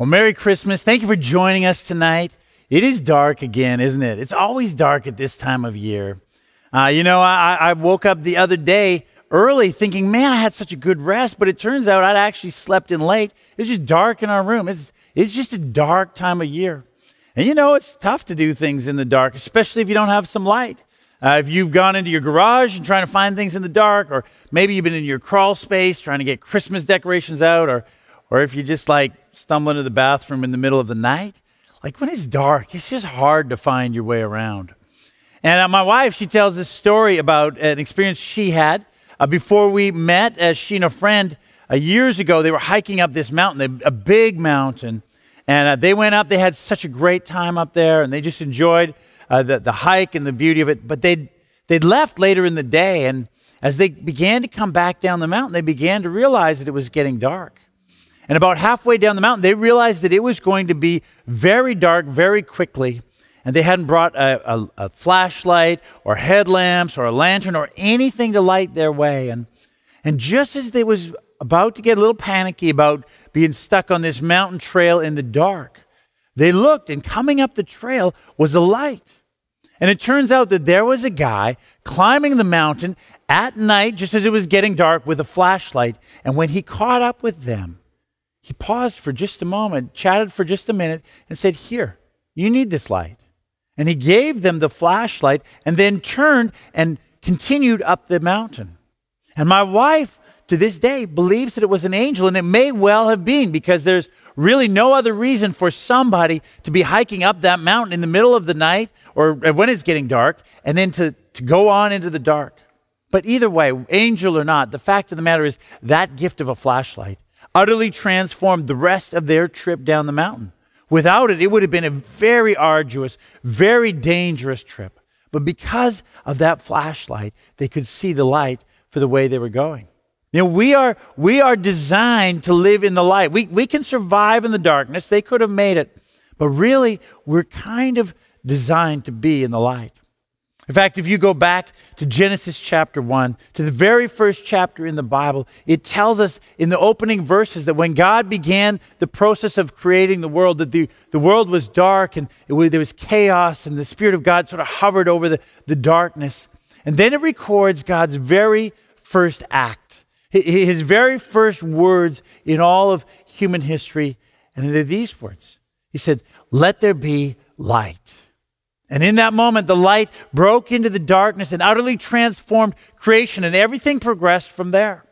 Well, Merry Christmas. Thank you for joining us tonight. It is dark again, isn't it? It's always dark at this time of year. Uh, you know, I, I woke up the other day early thinking, man, I had such a good rest, but it turns out I'd actually slept in late. It was just dark in our room. It's, it's just a dark time of year. And you know, it's tough to do things in the dark, especially if you don't have some light. Uh, if you've gone into your garage and trying to find things in the dark, or maybe you've been in your crawl space trying to get Christmas decorations out, or, or if you just like stumble to the bathroom in the middle of the night, like when it's dark, it's just hard to find your way around. And uh, my wife, she tells this story about an experience she had uh, before we met, as she and a friend uh, years ago. They were hiking up this mountain, a big mountain, and uh, they went up. They had such a great time up there, and they just enjoyed uh, the, the hike and the beauty of it. But they'd, they'd left later in the day, and as they began to come back down the mountain, they began to realize that it was getting dark. And about halfway down the mountain, they realized that it was going to be very dark very quickly. And they hadn't brought a, a, a flashlight or headlamps or a lantern or anything to light their way. And, and just as they was about to get a little panicky about being stuck on this mountain trail in the dark, they looked and coming up the trail was a light. And it turns out that there was a guy climbing the mountain at night, just as it was getting dark, with a flashlight. And when he caught up with them, he paused for just a moment, chatted for just a minute, and said, Here, you need this light. And he gave them the flashlight and then turned and continued up the mountain. And my wife, to this day, believes that it was an angel, and it may well have been because there's really no other reason for somebody to be hiking up that mountain in the middle of the night or when it's getting dark and then to, to go on into the dark. But either way, angel or not, the fact of the matter is that gift of a flashlight utterly transformed the rest of their trip down the mountain. Without it, it would have been a very arduous, very dangerous trip. But because of that flashlight, they could see the light for the way they were going. You know, we are, we are designed to live in the light. We, we can survive in the darkness. They could have made it. But really, we're kind of designed to be in the light. In fact, if you go back to Genesis chapter 1, to the very first chapter in the Bible, it tells us in the opening verses that when God began the process of creating the world, that the, the world was dark and was, there was chaos, and the Spirit of God sort of hovered over the, the darkness. And then it records God's very first act, his very first words in all of human history. And they're these words He said, Let there be light. And in that moment, the light broke into the darkness and utterly transformed creation, and everything progressed from there.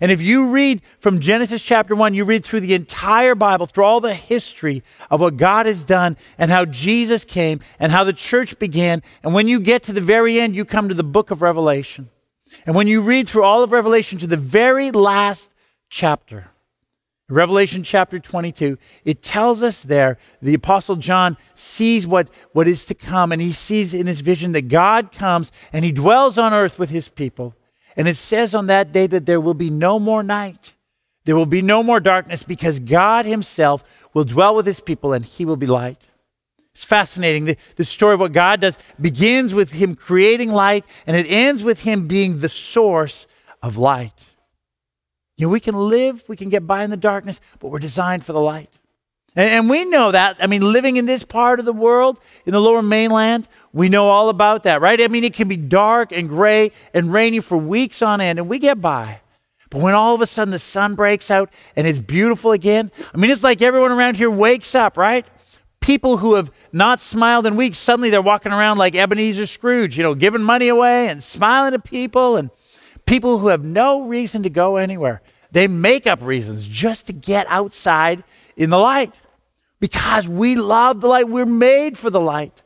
And if you read from Genesis chapter 1, you read through the entire Bible, through all the history of what God has done and how Jesus came and how the church began. And when you get to the very end, you come to the book of Revelation. And when you read through all of Revelation to the very last chapter, Revelation chapter 22, it tells us there, the apostle John sees what, what is to come and he sees in his vision that God comes and he dwells on earth with his people. And it says on that day that there will be no more night. There will be no more darkness because God himself will dwell with his people and he will be light. It's fascinating. The, the story of what God does begins with him creating light and it ends with him being the source of light. You know, we can live, we can get by in the darkness, but we're designed for the light. And, and, we know that. I mean, living in this part of the world, in the lower mainland, we know all about that, right? I mean, it can be dark and gray and rainy for weeks on end, and we get by. But when all of a sudden the sun breaks out and it's beautiful again, I mean, it's like everyone around here wakes up, right? People who have not smiled in weeks, suddenly they're walking around like Ebenezer Scrooge, you know, giving money away and smiling at people and People who have no reason to go anywhere. They make up reasons just to get outside in the light because we love the light. We're made for the light.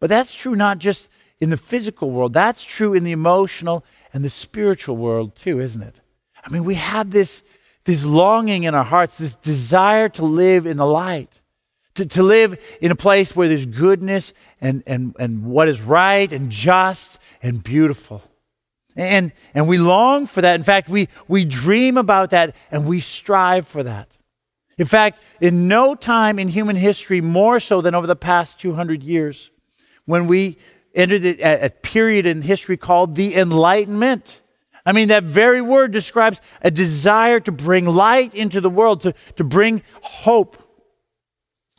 But that's true not just in the physical world, that's true in the emotional and the spiritual world too, isn't it? I mean, we have this, this longing in our hearts, this desire to live in the light, to, to live in a place where there's goodness and, and, and what is right and just and beautiful. And, and we long for that. In fact, we, we dream about that and we strive for that. In fact, in no time in human history, more so than over the past 200 years, when we entered a, a period in history called the Enlightenment, I mean, that very word describes a desire to bring light into the world, to, to bring hope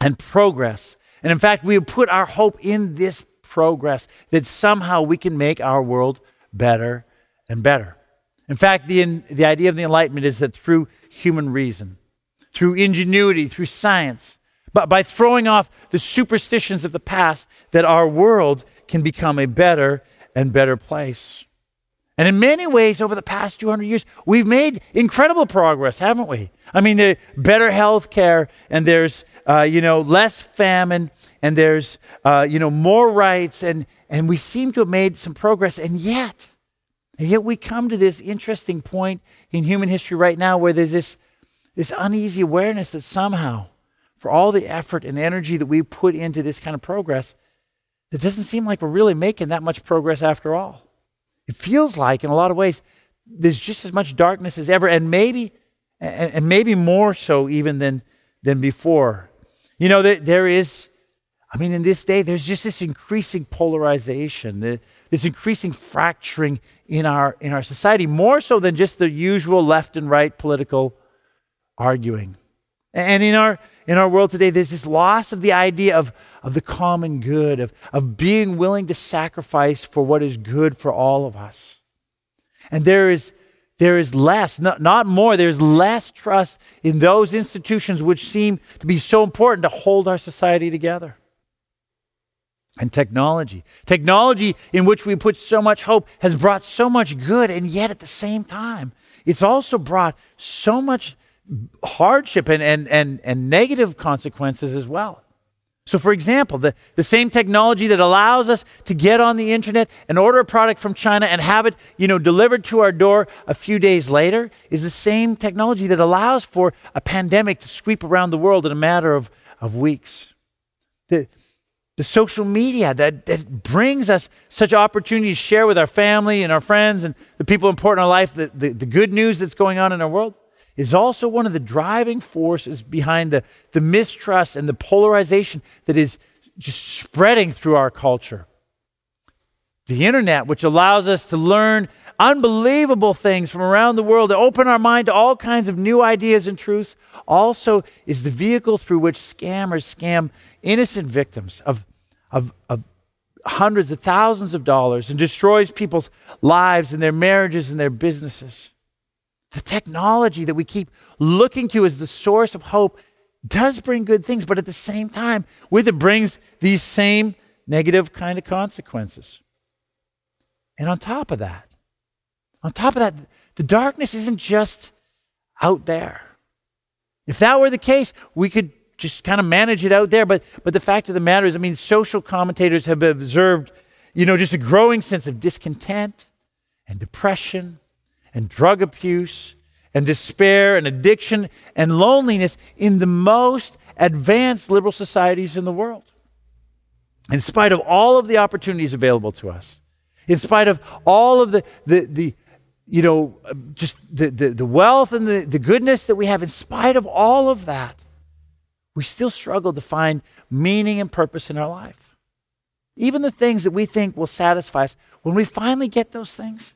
and progress. And in fact, we have put our hope in this progress that somehow we can make our world better and better. In fact, the, the idea of the Enlightenment is that through human reason, through ingenuity, through science, but by throwing off the superstitions of the past, that our world can become a better and better place. And in many ways, over the past 200 years, we've made incredible progress, haven't we? I mean, there's better health care, and there's, uh, you know, less famine, and there's, uh, you know, more rights, and, and we seem to have made some progress. And yet, and yet we come to this interesting point in human history right now where there's this, this uneasy awareness that somehow, for all the effort and energy that we put into this kind of progress, it doesn't seem like we're really making that much progress after all. It feels like, in a lot of ways, there's just as much darkness as ever, and maybe, and, and maybe more so even than, than before. You know, there, there is, I mean, in this day, there's just this increasing polarization. This increasing fracturing in our, in our society, more so than just the usual left and right political arguing. And in our, in our world today, there's this loss of the idea of, of the common good, of, of being willing to sacrifice for what is good for all of us. And there is, there is less, not, not more, there's less trust in those institutions which seem to be so important to hold our society together and technology. Technology in which we put so much hope has brought so much good, and yet at the same time, it's also brought so much hardship and, and, and, and negative consequences as well. So, for example, the, the same technology that allows us to get on the internet and order a product from China and have it, you know, delivered to our door a few days later is the same technology that allows for a pandemic to sweep around the world in a matter of, of weeks. The, the social media that, that brings us such opportunities to share with our family and our friends and the people important in our life, the, the, the, good news that's going on in our world, is also one of the driving forces behind the, the mistrust and the polarization that is just spreading through our culture. The internet, which allows us to learn unbelievable things from around the world, to open our mind to all kinds of new ideas and truths, also is the vehicle through which scammers scam innocent victims of, of, of hundreds of thousands of dollars and destroys people's lives and their marriages and their businesses. The technology that we keep looking to as the source of hope does bring good things, but at the same time, with it brings these same negative kind of consequences. And on top of that, on top of that, the darkness isn't just out there. If that were the case, we could just kind of manage it out there. But, but the fact of the matter is, I mean, social commentators have observed, you know, just a growing sense of discontent and depression and drug abuse and despair and addiction and loneliness in the most advanced liberal societies in the world. In spite of all of the opportunities available to us, in spite of all of the, the, the you know, just the, the, the wealth and the, the goodness that we have, in spite of all of that, we still struggle to find meaning and purpose in our life. Even the things that we think will satisfy us, when we finally get those things,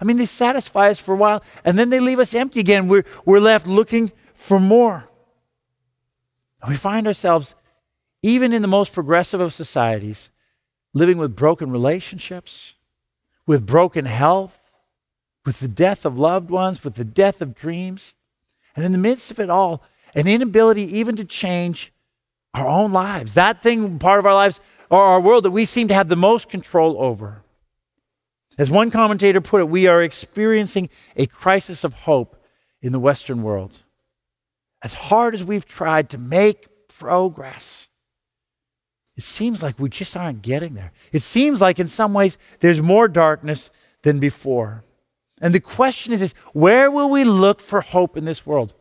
I mean, they satisfy us for a while and then they leave us empty again. We're, we're left looking for more. And we find ourselves, even in the most progressive of societies, living with broken relationships, with broken health, with the death of loved ones, with the death of dreams. And in the midst of it all, an inability even to change our own lives. That thing, part of our lives, or our world that we seem to have the most control over. As one commentator put it, we are experiencing a crisis of hope in the Western world. As hard as we've tried to make progress, it seems like we just aren't getting there. It seems like in some ways there's more darkness than before. And the question is, is where will we look for hope in this world?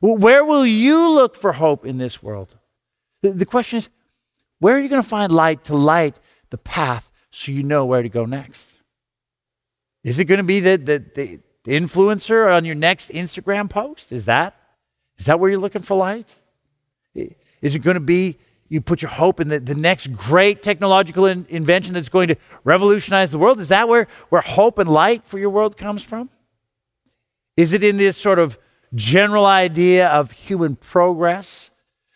Where will you look for hope in this world? The, the question is, where are you going to find light to light the path so you know where to go next? Is it going to be the, the, the, influencer on your next Instagram post? Is that? Is that where you're looking for light? Is it going to be you put your hope in the, the next great technological in, invention that's going to revolutionize the world? Is that where, where hope and light for your world comes from? Is it in this sort of general idea of human progress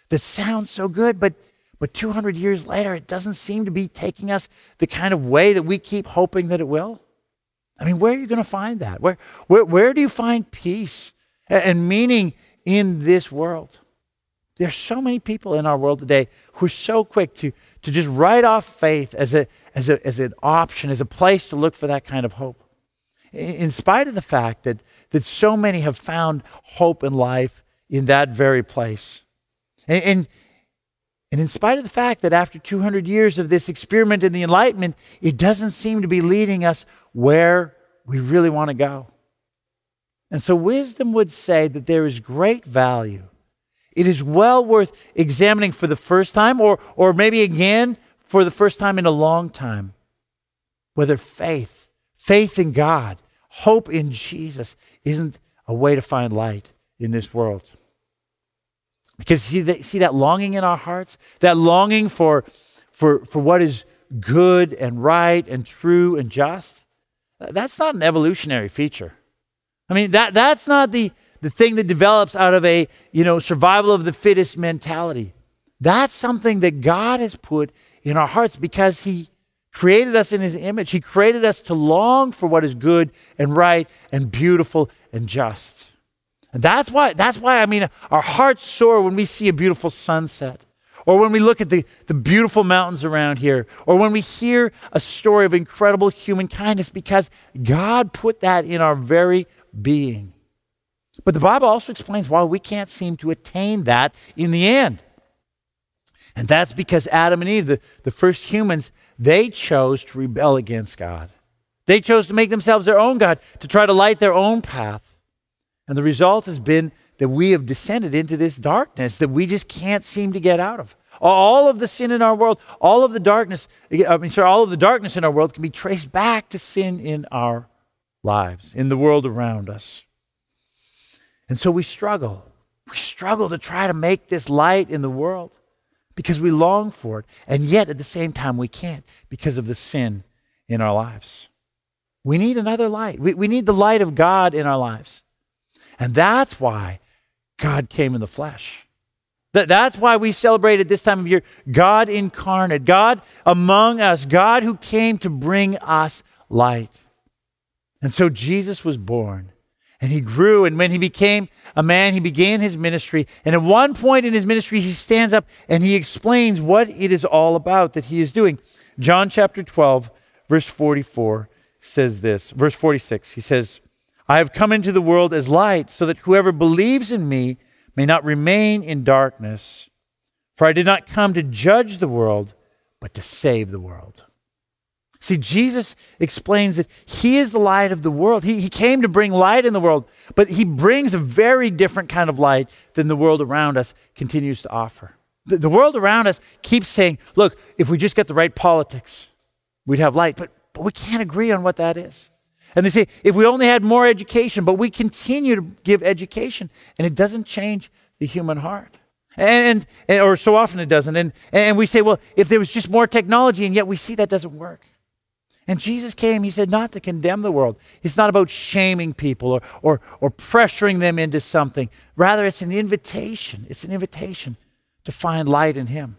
that sounds so good, but, but 200 years later, it doesn't seem to be taking us the kind of way that we keep hoping that it will? I mean, where are you going to find that? Where, where, where do you find peace and meaning in this world? There's so many people in our world today who are so quick to, to just write off faith as, a, as, a, as an option, as a place to look for that kind of hope. In spite of the fact that, that so many have found hope in life in that very place. And, and, and in spite of the fact that after 200 years of this experiment in the Enlightenment, it doesn't seem to be leading us where we really want to go. And so, wisdom would say that there is great value. It is well worth examining for the first time, or, or maybe again for the first time in a long time, whether faith, faith in God, hope in Jesus isn't a way to find light in this world. Because see that, see that longing in our hearts, that longing for, for, for what is good and right and true and just, that's not an evolutionary feature. I mean, that, that's not the, the thing that develops out of a, you know, survival of the fittest mentality. That's something that God has put in our hearts because He created us in His image. He created us to long for what is good and right and beautiful and just. And that's why, that's why, I mean, our hearts soar when we see a beautiful sunset or when we look at the, the beautiful mountains around here, or when we hear a story of incredible human kindness, because God put that in our very being. But the Bible also explains why we can't seem to attain that in the end. And that's because Adam and Eve, the, the first humans, they chose to rebel against God. They chose to make themselves their own God, to try to light their own path. And the result has been that we have descended into this darkness that we just can't seem to get out of. All of the sin in our world, all of the darkness, I mean, sorry, all of the darkness in our world can be traced back to sin in our lives, in the world around us. And so we struggle. We struggle to try to make this light in the world because we long for it. And yet at the same time, we can't because of the sin in our lives. We need another light. We, we need the light of God in our lives. And that's why God came in the flesh. That, that's why we celebrate at this time of year God incarnate, God among us, God who came to bring us light. And so Jesus was born and he grew. And when he became a man, he began his ministry. And at one point in his ministry, he stands up and he explains what it is all about that he is doing. John chapter 12, verse 44 says this. Verse 46, he says, I have come into the world as light, so that whoever believes in me may not remain in darkness. For I did not come to judge the world, but to save the world. See, Jesus explains that He is the light of the world. He, he came to bring light in the world, but He brings a very different kind of light than the world around us continues to offer. The, the world around us keeps saying, look, if we just get the right politics, we'd have light. But, but we can't agree on what that is. And they say, if we only had more education, but we continue to give education, and it doesn't change the human heart. And, and, or so often it doesn't. And, and we say, well, if there was just more technology, and yet we see that doesn't work. And Jesus came, he said, not to condemn the world. It's not about shaming people or, or, or pressuring them into something. Rather, it's an invitation. It's an invitation to find light in him.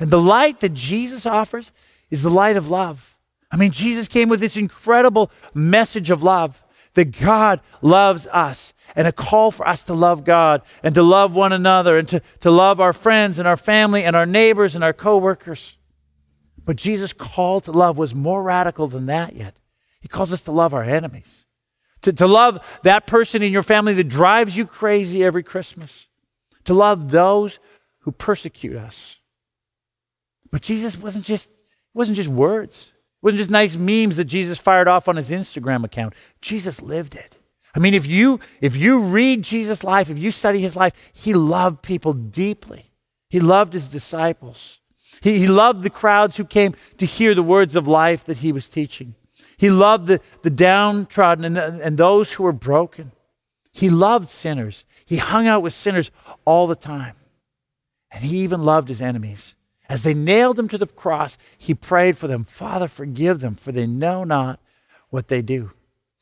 And the light that Jesus offers is the light of love. I mean, Jesus came with this incredible message of love that God loves us and a call for us to love God and to love one another and to, to love our friends and our family and our neighbors and our coworkers. But Jesus' call to love was more radical than that yet. He calls us to love our enemies, to, to love that person in your family that drives you crazy every Christmas, to love those who persecute us. But Jesus wasn't just, wasn't just words. It wasn't just nice memes that Jesus fired off on his Instagram account. Jesus lived it. I mean, if you if you read Jesus' life, if you study his life, he loved people deeply. He loved his disciples. He, he loved the crowds who came to hear the words of life that he was teaching. He loved the, the downtrodden and, the, and those who were broken. He loved sinners. He hung out with sinners all the time. And he even loved his enemies. As they nailed him to the cross, he prayed for them, Father, forgive them, for they know not what they do.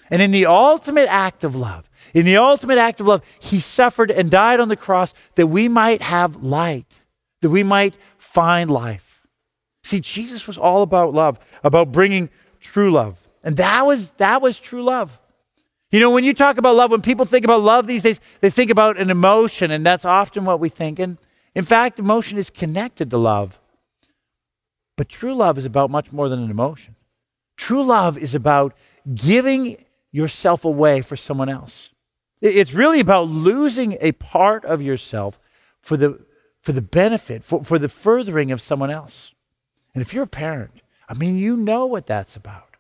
And in the ultimate act of love, in the ultimate act of love, he suffered and died on the cross that we might have light, that we might find life. See, Jesus was all about love, about bringing true love. And that was, that was true love. You know, when you talk about love, when people think about love these days, they think about an emotion, and that's often what we think. And in fact, emotion is connected to love. But true love is about much more than an emotion. True love is about giving yourself away for someone else. It's really about losing a part of yourself for the, for the benefit, for, for the furthering of someone else. And if you're a parent, I mean, you know what that's about.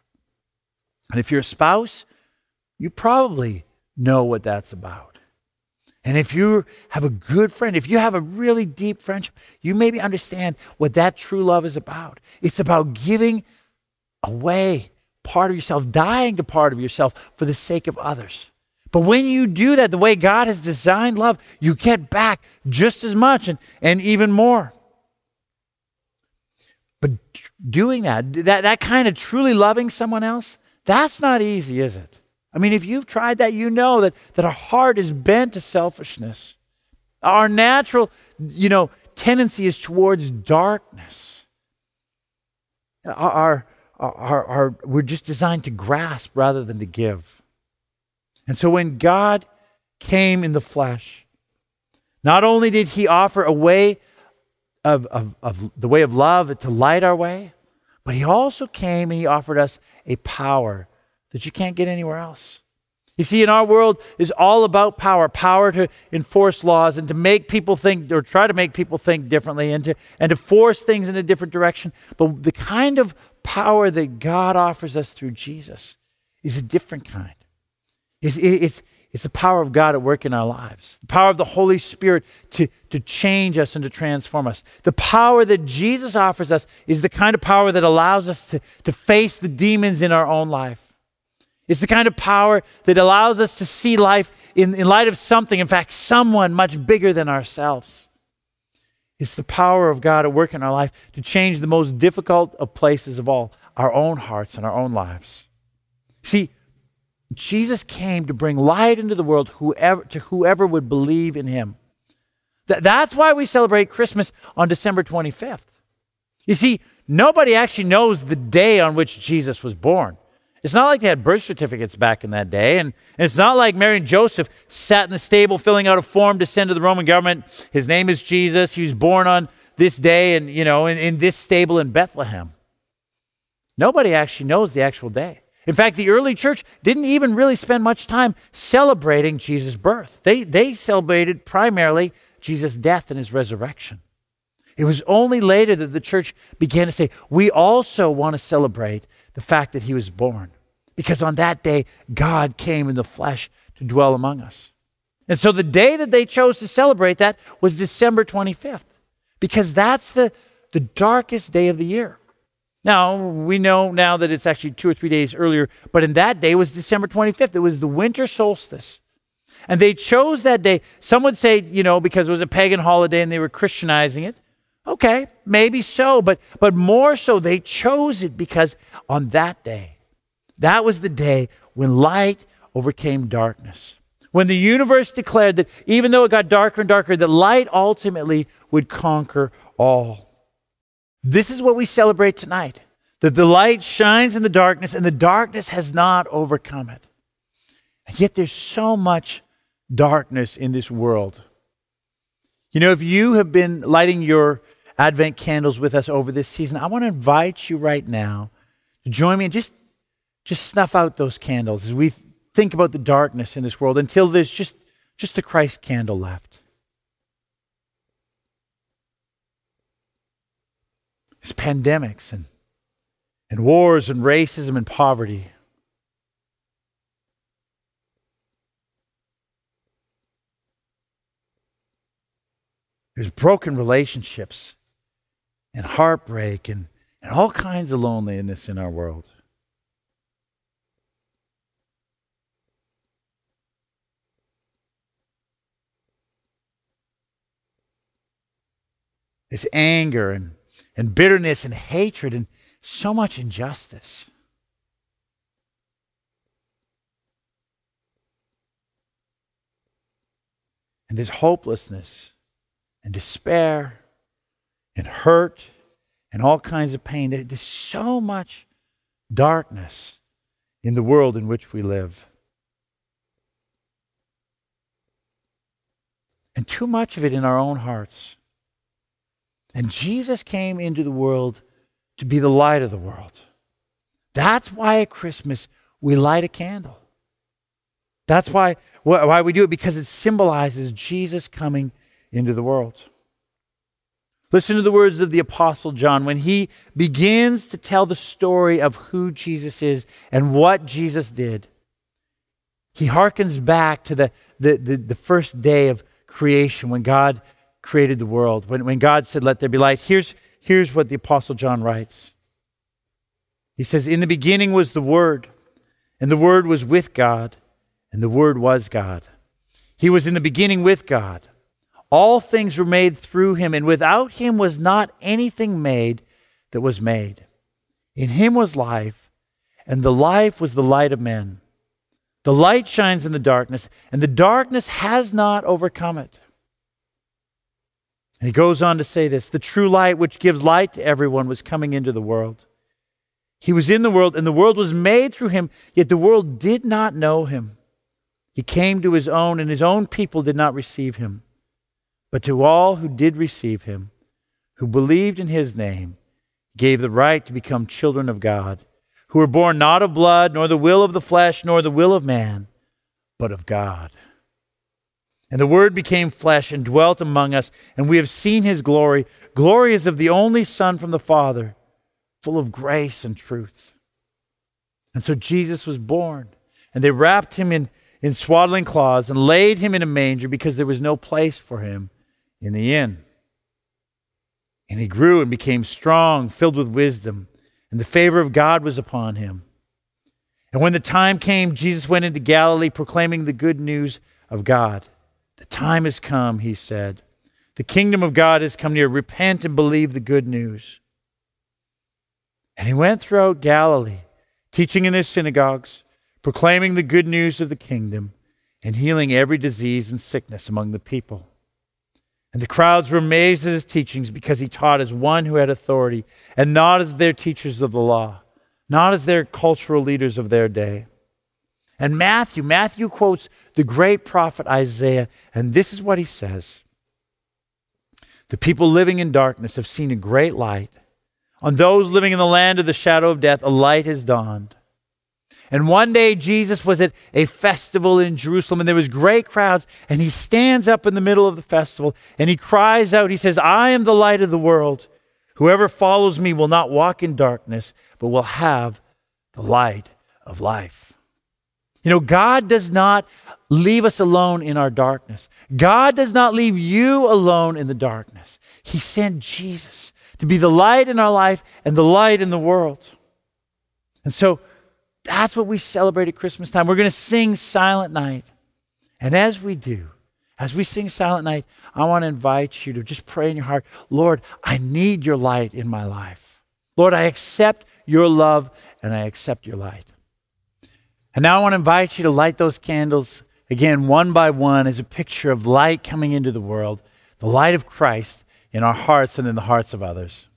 And if you're a spouse, you probably know what that's about. And if you have a good friend, if you have a really deep friendship, you maybe understand what that true love is about. It's about giving away part of yourself, dying to part of yourself for the sake of others. But when you do that, the way God has designed love, you get back just as much and, and even more. But doing that, that, that kind of truly loving someone else, that's not easy, is it? I mean, if you've tried that, you know that, that our heart is bent to selfishness. Our natural, you know, tendency is towards darkness. Our, our, our, our, we're just designed to grasp rather than to give. And so when God came in the flesh, not only did he offer a way of, of, of the way of love to light our way, but he also came and he offered us a power that you can't get anywhere else. You see, in our world is all about power, power to enforce laws and to make people think or try to make people think differently and to, and to force things in a different direction. But the kind of power that God offers us through Jesus is a different kind. It's, it's, it's the power of God at work in our lives, the power of the Holy Spirit to, to change us and to transform us. The power that Jesus offers us is the kind of power that allows us to, to face the demons in our own life it's the kind of power that allows us to see life in, in light of something, in fact, someone much bigger than ourselves. It's the power of God at work in our life to change the most difficult of places of all, our own hearts and our own lives. See, Jesus came to bring light into the world whoever, to whoever would believe in him. Th- that's why we celebrate Christmas on December 25th. You see, nobody actually knows the day on which Jesus was born. It's not like they had birth certificates back in that day. And, it's not like Mary and Joseph sat in the stable filling out a form to send to the Roman government. His name is Jesus. He was born on this day and, you know, in, in this stable in Bethlehem. Nobody actually knows the actual day. In fact, the early church didn't even really spend much time celebrating Jesus' birth. They, they celebrated primarily Jesus' death and his resurrection. It was only later that the church began to say, we also want to celebrate the fact that he was born. Because on that day, God came in the flesh to dwell among us. And so the day that they chose to celebrate that was December 25th, because that's the, the darkest day of the year. Now, we know now that it's actually two or three days earlier, but in that day was December 25th. It was the winter solstice. And they chose that day. Some would say, you know, because it was a pagan holiday and they were Christianizing it. Okay, maybe so, but, but more so, they chose it because on that day, that was the day when light overcame darkness. When the universe declared that even though it got darker and darker, that light ultimately would conquer all. This is what we celebrate tonight that the light shines in the darkness and the darkness has not overcome it. And yet there's so much darkness in this world. You know, if you have been lighting your Advent candles with us over this season, I want to invite you right now to join me and just, just snuff out those candles as we think about the darkness in this world until there's just, just a Christ candle left. There's pandemics and, and wars and racism and poverty. There's broken relationships and heartbreak and, and all kinds of loneliness in our world. is anger and, and bitterness and hatred and so much injustice. And there's hopelessness and despair and hurt and all kinds of pain. There's so much darkness in the world in which we live. And too much of it in our own hearts. And Jesus came into the world to be the light of the world. That's why at Christmas we light a candle. That's why, why we do it, because it symbolizes Jesus coming into the world. Listen to the words of the Apostle John when he begins to tell the story of who Jesus is and what Jesus did. He harkens back to the, the, the, the first day of creation when God created the world, when, when God said, Let there be light. Here's, here's what the Apostle John writes He says, In the beginning was the Word, and the Word was with God, and the Word was God. He was in the beginning with God. All things were made through him, and without him was not anything made that was made. In him was life, and the life was the light of men. The light shines in the darkness, and the darkness has not overcome it. And he goes on to say this the true light, which gives light to everyone, was coming into the world. He was in the world, and the world was made through him, yet the world did not know him. He came to his own, and his own people did not receive him. But to all who did receive him, who believed in his name, gave the right to become children of God, who were born not of blood, nor the will of the flesh, nor the will of man, but of God. And the Word became flesh and dwelt among us, and we have seen his glory. Glory is of the only Son from the Father, full of grace and truth. And so Jesus was born, and they wrapped him in, in swaddling cloths and laid him in a manger because there was no place for him in the inn. And he grew and became strong, filled with wisdom, and the favor of God was upon him. And when the time came, Jesus went into Galilee proclaiming the good news of God. The time has come, he said. The kingdom of God has come near. Repent and believe the good news. And he went throughout Galilee, teaching in their synagogues, proclaiming the good news of the kingdom, and healing every disease and sickness among the people. And the crowds were amazed at his teachings because he taught as one who had authority and not as their teachers of the law, not as their cultural leaders of their day. And Matthew, Matthew quotes the great prophet Isaiah, and this is what he says The people living in darkness have seen a great light. On those living in the land of the shadow of death, a light has dawned. And one day Jesus was at a festival in Jerusalem and there was great crowds and he stands up in the middle of the festival and he cries out, he says, I am the light of the world. Whoever follows me will not walk in darkness, but will have the light of life. You know, God does not leave us alone in our darkness. God does not leave you alone in the darkness. He sent Jesus to be the light in our life and the light in the world. And so that's what we celebrate at Christmas time. We're going to sing Silent Night. And as we do, as we sing Silent Night, I want to invite you to just pray in your heart Lord, I need your light in my life. Lord, I accept your love and I accept your light. And now I want to invite you to light those candles again, one by one, as a picture of light coming into the world, the light of Christ in our hearts and in the hearts of others.